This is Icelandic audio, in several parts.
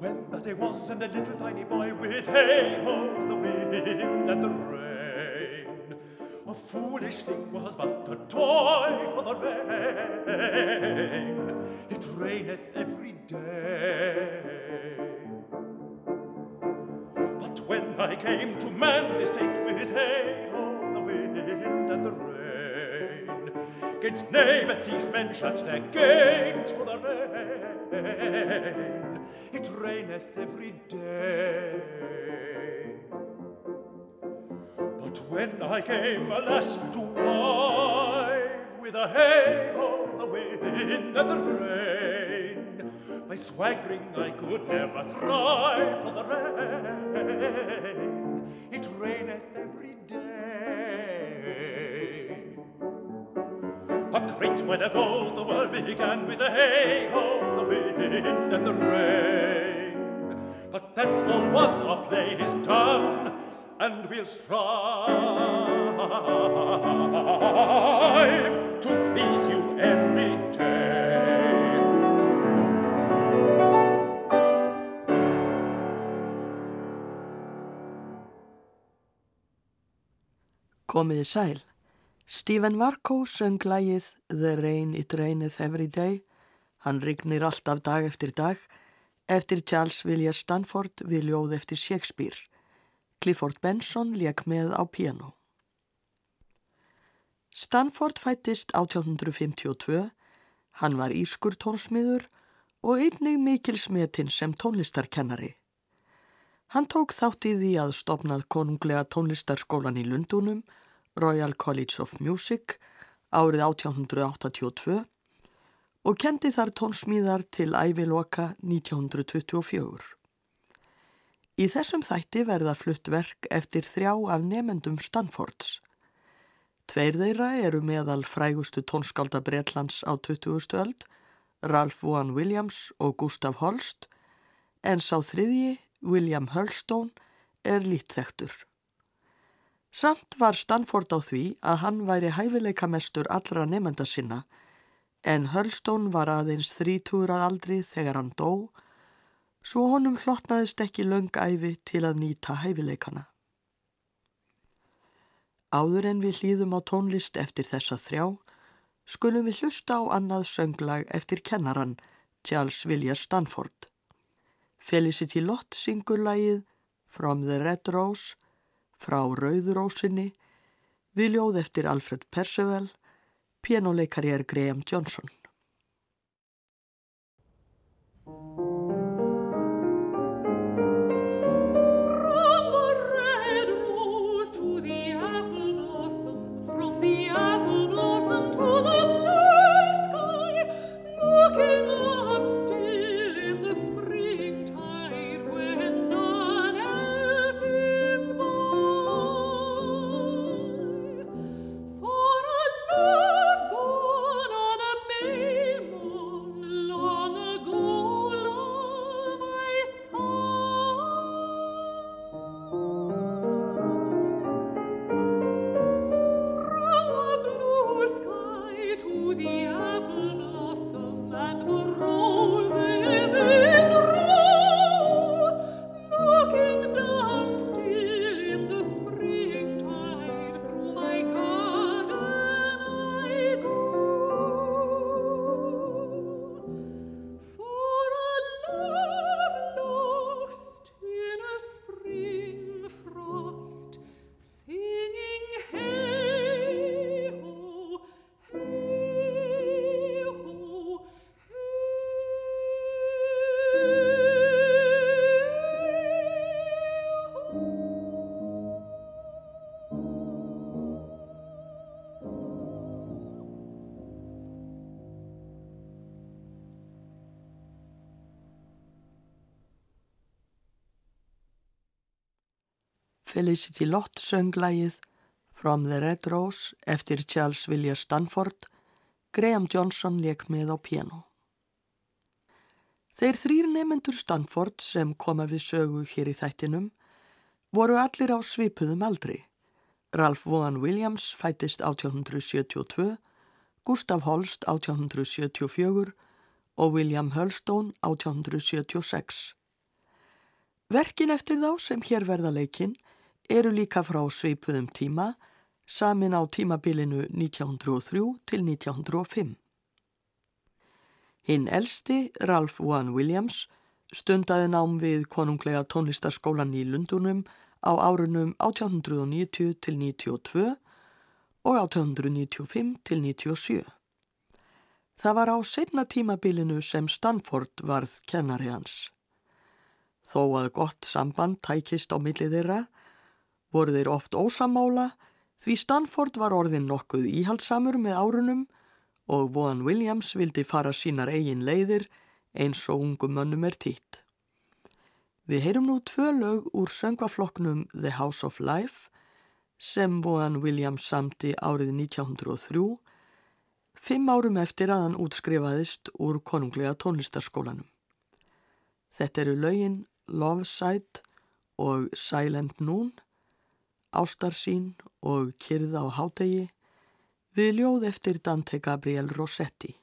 When that day was, and a little tiny boy with hey ho the wind and the rain, a foolish thing was but a toy for the rain. It raineth every day. But when I came to man's estate with hey ho the wind and the rain, Gainst knave and thief men shut their gates for the rain. It raineth every day. But when I came, alas, to wive with a hey-ho, the wind and the rain, by swaggering I could never thrive for the rain. It raineth every day. While ago the world began with a hey-ho, the wind and the rain. But that's all one, our play is done, and we'll strive to please you every day. Komiði sæl. Stephen Varko söng lægið The Rain It Raineth Every Day. Hann rignir alltaf dag eftir dag eftir Charles Villiers Stanford við ljóð eftir Shakespeare. Clifford Benson leik með á piano. Stanford fættist 1852. Hann var írskur tónsmiður og einnig mikil smetinn sem tónlistarkennari. Hann tók þátt í því að stopnað konunglega tónlistarskólan í Lundunum, Royal College of Music, árið 1882 og kendi þar tónsmíðar til æviloka 1924. Í þessum þætti verða flutt verk eftir þrjá af nefendum Stanfords. Tveir þeirra eru meðal frægustu tónskálda Breitlands á 20. öld, Ralph Vaughan Williams og Gustav Holst, en sá þriðji, William Hurlstone, er lítþektur. Samt var Stanford á því að hann væri hæfileikamestur allra nefnda sinna, en Hurlstone var aðeins þrítúr að aldri þegar hann dó, svo honum hlottnaðist ekki löngæfi til að nýta hæfileikana. Áður en við hlýðum á tónlist eftir þessa þrjá, skulum við hlusta á annað sönglag eftir kennaran Charles Villiers Stanford. Felicity Lott syngur lagið From the Red Rose, frá Rauðurósinni, við ljóð eftir Alfred Percival, pianoleikari er Graham Johnson. Felicity Lott söng lagið From the Red Rose eftir Charles Villiers Stanford, Graham Johnson leik með á piano. Þeir þrýr nefendur Stanford sem koma við sögu hér í þættinum voru allir á svipuðum aldri. Ralph Vaughan Williams fættist 1872, Gustav Holst 1874 og William Hurlstone 1876. Verkin eftir þá sem hér verða leikinn eru líka frá sveipuðum tíma, samin á tímabilinu 1903 til 1905. Hinn elsti, Ralph Vaughan Williams, stundaði nám við konunglega tónlistarskólan í Lundunum á árunum 1890 til 92 og 1895 til 97. Það var á setna tímabilinu sem Stanford varð kennari hans. Þó að gott samband tækist á millið þeirra, voru þeir oft ósamála því Stanford var orðin nokkuð íhaldsamur með árunum og Vaughan Williams vildi fara sínar eigin leiðir eins og ungum mönnum er týtt. Við heyrum nú tvö lög úr söngvafloknum The House of Life sem Vaughan Williams samti árið 1903, fimm árum eftir að hann útskrifaðist úr konunglega tónlistarskólanum. Þetta eru lögin Love Sight og Silent Noon, Ástarsín og Kyrða á hátegi við ljóð eftir Dante Gabriel Rossetti.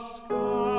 sky.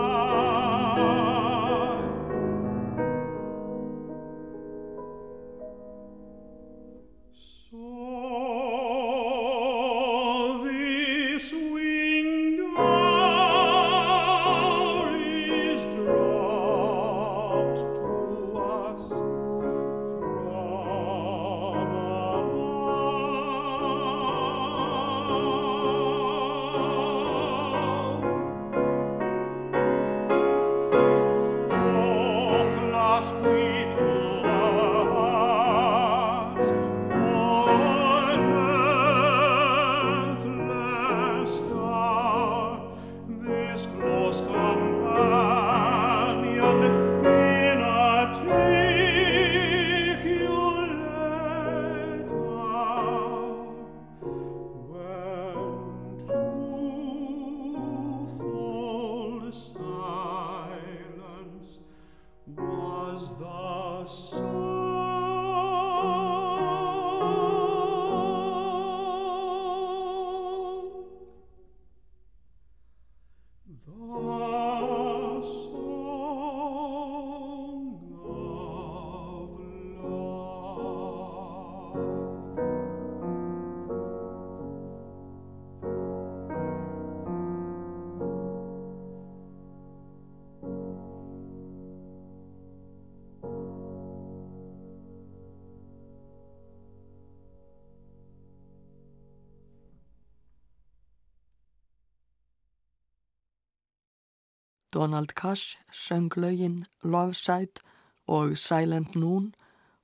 Donald Cash söng lögin Love Side og Silent Noon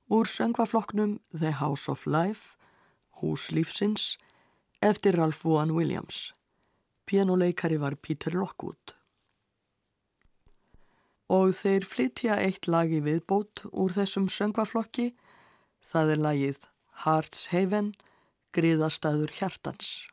úr söngvaflokknum The House of Life, Hús Lífsins, eftir Ralph Vaughan Williams. Pianoleikari var Peter Lockwood. Og þeir flytja eitt lagi viðbót úr þessum söngvaflokki, það er lagið Hearts Haven, Griðastæður Hjartans.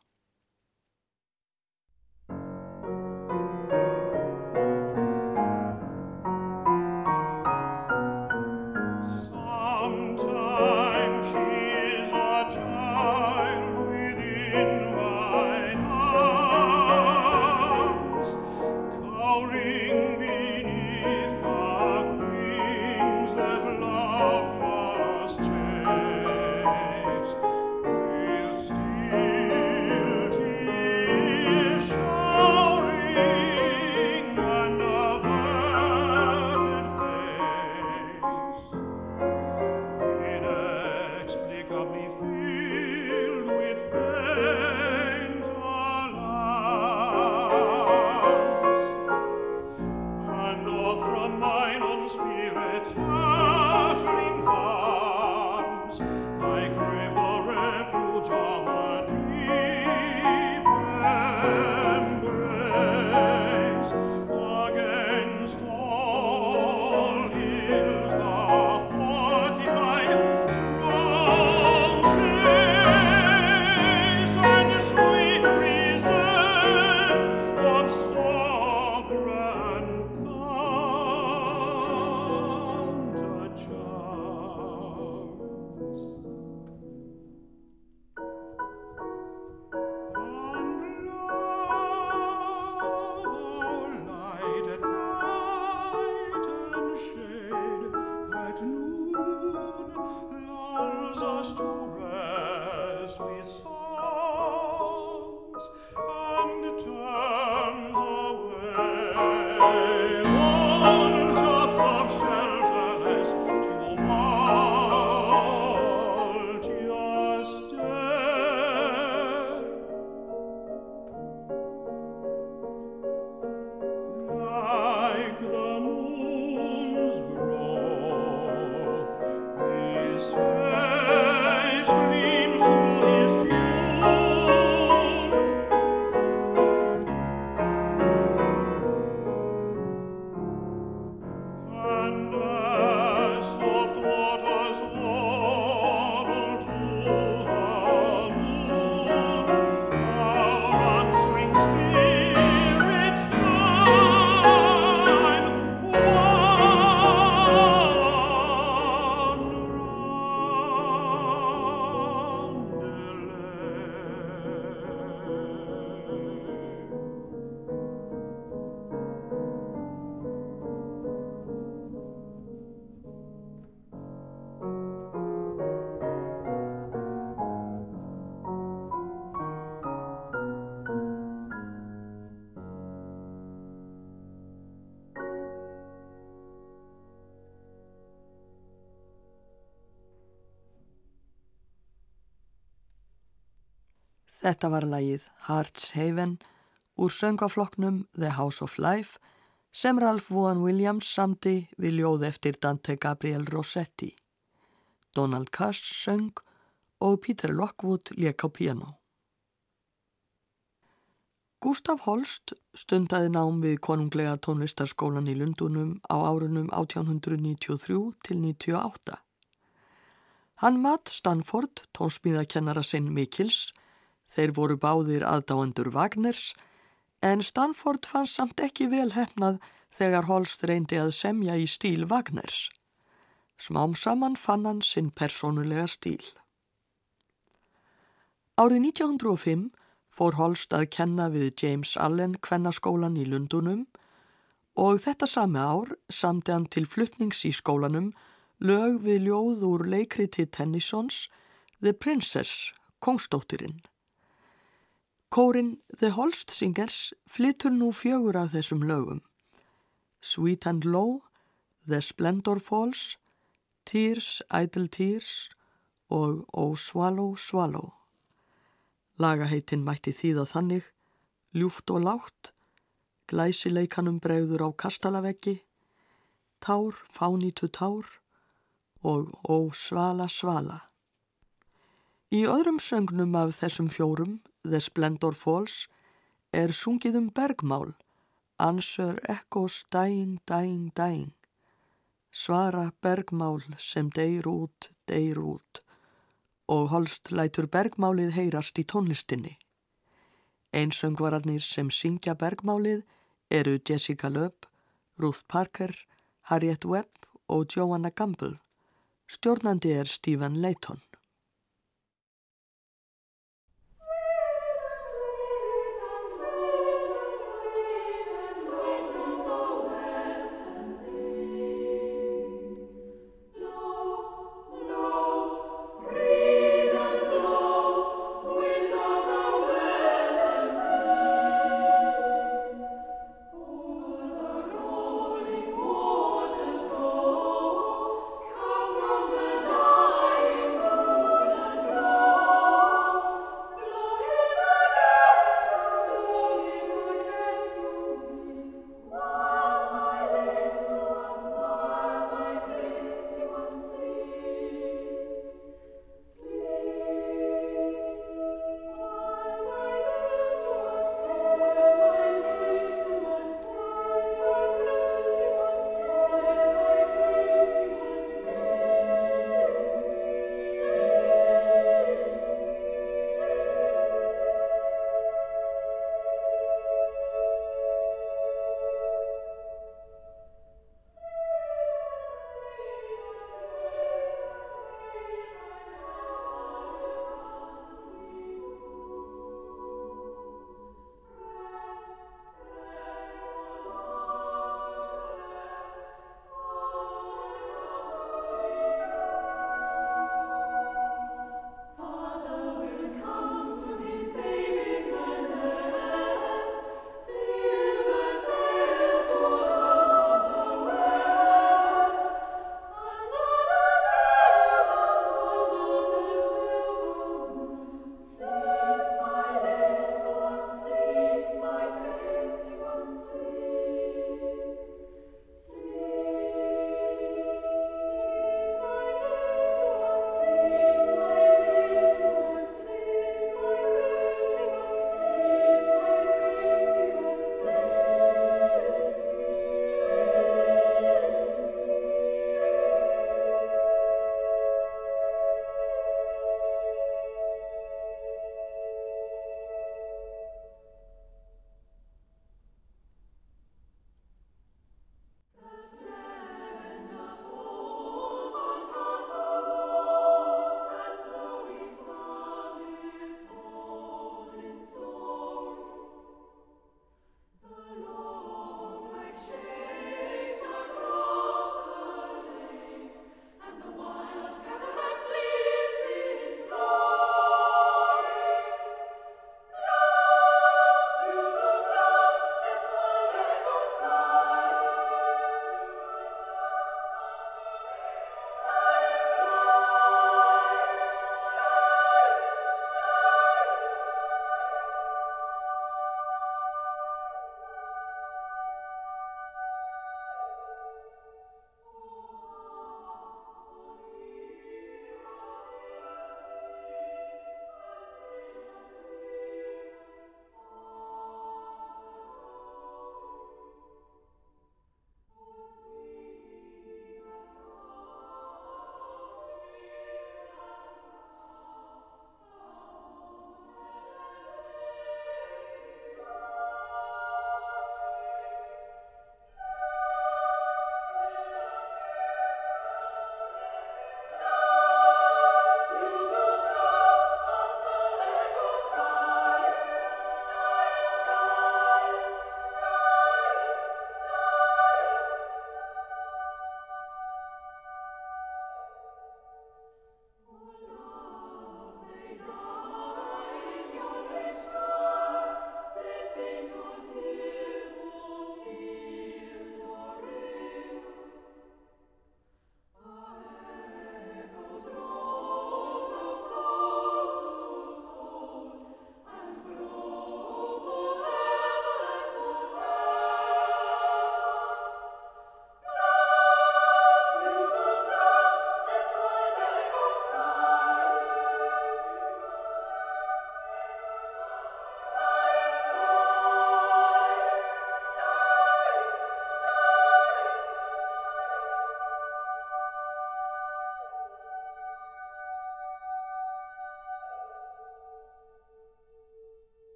Þetta var lagið Hearts Haven úr söngafloknum The House of Life sem Ralph Vaughan Williams samti við ljóð eftir Dante Gabriel Rossetti. Donald Cass söng og Peter Lockwood lék á piano. Gustaf Holst stundaði nám við konunglega tónlistarskólan í Lundunum á árunum 1893 til 98. Hann mat Stanford, tónsmíðakennara sinn Mikils, þeir voru báðir aðdáendur Wagners, en Stanford fann samt ekki vel hefnað þegar Holst reyndi að semja í stíl Wagners. Smám saman fann hann sinn personulega stíl. Árið 1905 fór Holst að kenna við James Allen kvennaskólan í Lundunum og þetta sami ár samti hann til fluttnings í skólanum lög við ljóð úr leikriti Tennysons The Princess, kongstóttirinn. Kórin The Holst Singers flyttur nú fjögur af þessum lögum. Sweet and Low, The Splendor Falls, Tears, Idle Tears og Oh Swallow, Swallow. Lagaheitin mætti þýða þannig, ljúft og látt, glæsileikanum bregður á kastalaveggi, tár, fánítu tár og ó svala svala. Í öðrum söngnum af þessum fjórum, The Splendor Falls, er sungið um bergmál, Answer echoes dying, dying, dying. Svara bergmál sem deyr út, deyr út og Holst lætur bergmálið heyrast í tónlistinni. Einsöngvararnir sem syngja bergmálið eru Jessica Lööp, Ruth Parker, Harriet Webb og Joanna Gamble. Stjórnandi er Stephen Layton.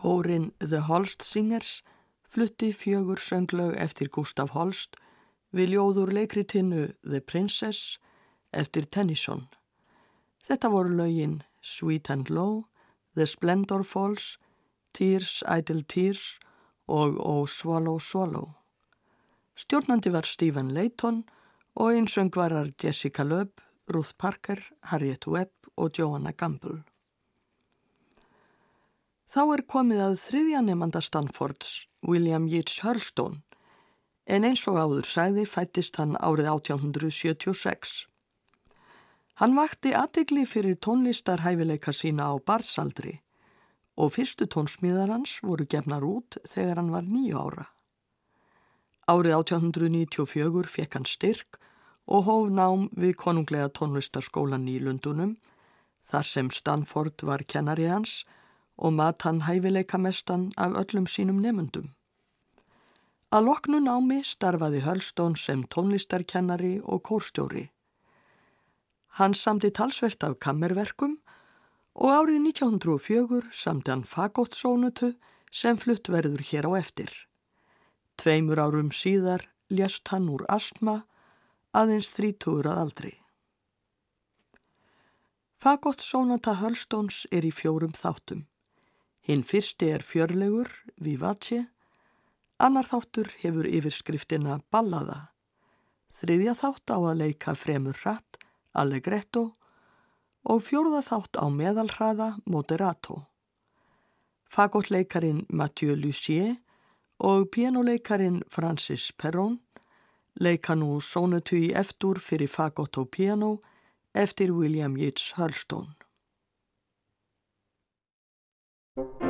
Kórin The Holst Singers flutti fjögur sönglaug eftir Gustaf Holst við ljóður leikritinu The Princess eftir Tennyson. Þetta voru lögin Sweet and Low, The Splendor Falls, Tears, Idle Tears og Oh Swallow Swallow. Stjórnandi var Stephen Layton og einsöngvarar Jessica Loeb, Ruth Parker, Harriet Webb og Joanna Gamble. Þá er komið að þriðja nefnda Stanfords, William Yeats Hurlstone, en eins og áður sæði fættist hann árið 1876. Hann vakti aðtegli fyrir tónlistarhæfileika sína á barsaldri og fyrstu tónsmíðar hans voru gefnar út þegar hann var nýju ára. Árið 1894 fekk hann styrk og hóf nám við konunglega tónlistarskólan í Lundunum, þar sem Stanford var kennari hans og mat hann hæfileika mestan af öllum sínum nefundum. Að loknu námi starfaði Hölstón sem tónlistarkennari og kórstjóri. Hann samti talsvert af kammerverkum og árið 1904 samti hann fagóttsónutu sem flutt verður hér á eftir. Tveimur árum síðar lést hann úr astma aðeins þrítúur að aldri. Fagóttsónata Hölstóns er í fjórum þáttum. Hinn fyrsti er fjörlegur, vivace, annar þáttur hefur yfirskriftina ballaða, þriðja þátt á að leika fremur hratt, allegretto og fjórða þátt á meðalhraða, moderato. Fagotleikarin Mathieu Lucier og pianoleikarin Francis Perron leika nú sónutu í eftir fyrir fagot og piano eftir William Yeats Hurlstone. thank you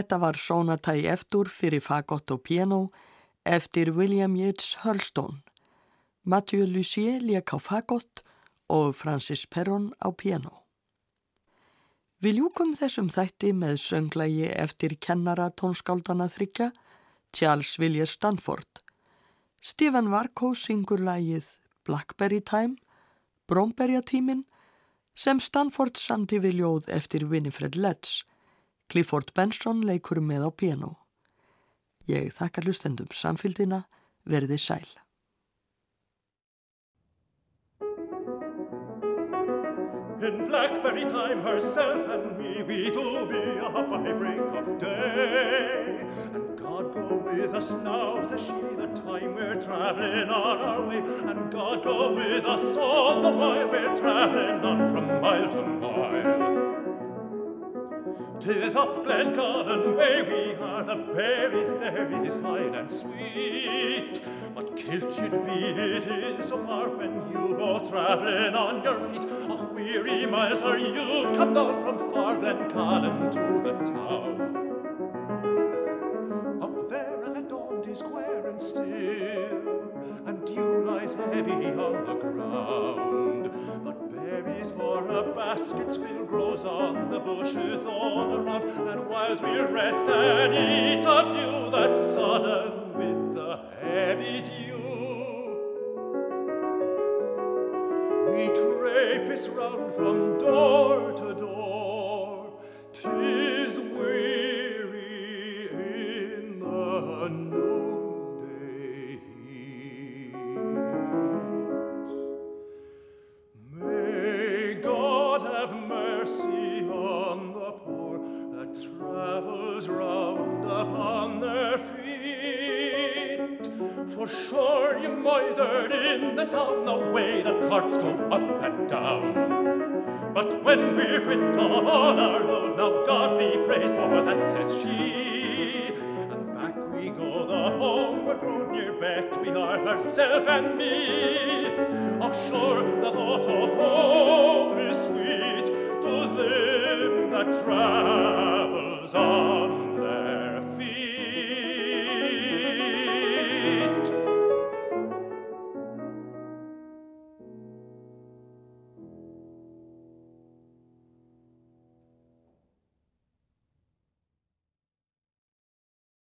Þetta var Sónata í eftir fyrir fagott og piano eftir William Yeats Hurlstone. Mathieu Lussier lék á fagott og Francis Perron á piano. Við ljúkum þessum þætti með sönglægi eftir kennara tónskáldana þryggja, Charles Villiers Stanford. Stephen Varko syngur lægið Blackberry Time, Bromberjatímin, sem Stanford samti við ljóð eftir Winifred Letts. Clifford Benson leikur með á piano. Ég þakka hlustendum samfélgina, verði sæl. In blackberry time herself and me We do be up by break of day And God go with us now Says she the time we're travelling on our way And God go with us all the while We're travelling on from mile to mile Tis up Glengarden way we are, the berries there is fine and sweet. But kilt you'd be it is so far when you go travelling on your feet. Och, weary miles are you come down from far Glencarden to the town. Up there at dawn tis square and still, and dew lies heavy on the ground. But berries for a basket's fill grows on the bushes all around and whiles we'll rest and eat a few that's sodden with the heavy dew. We traipse round from door to door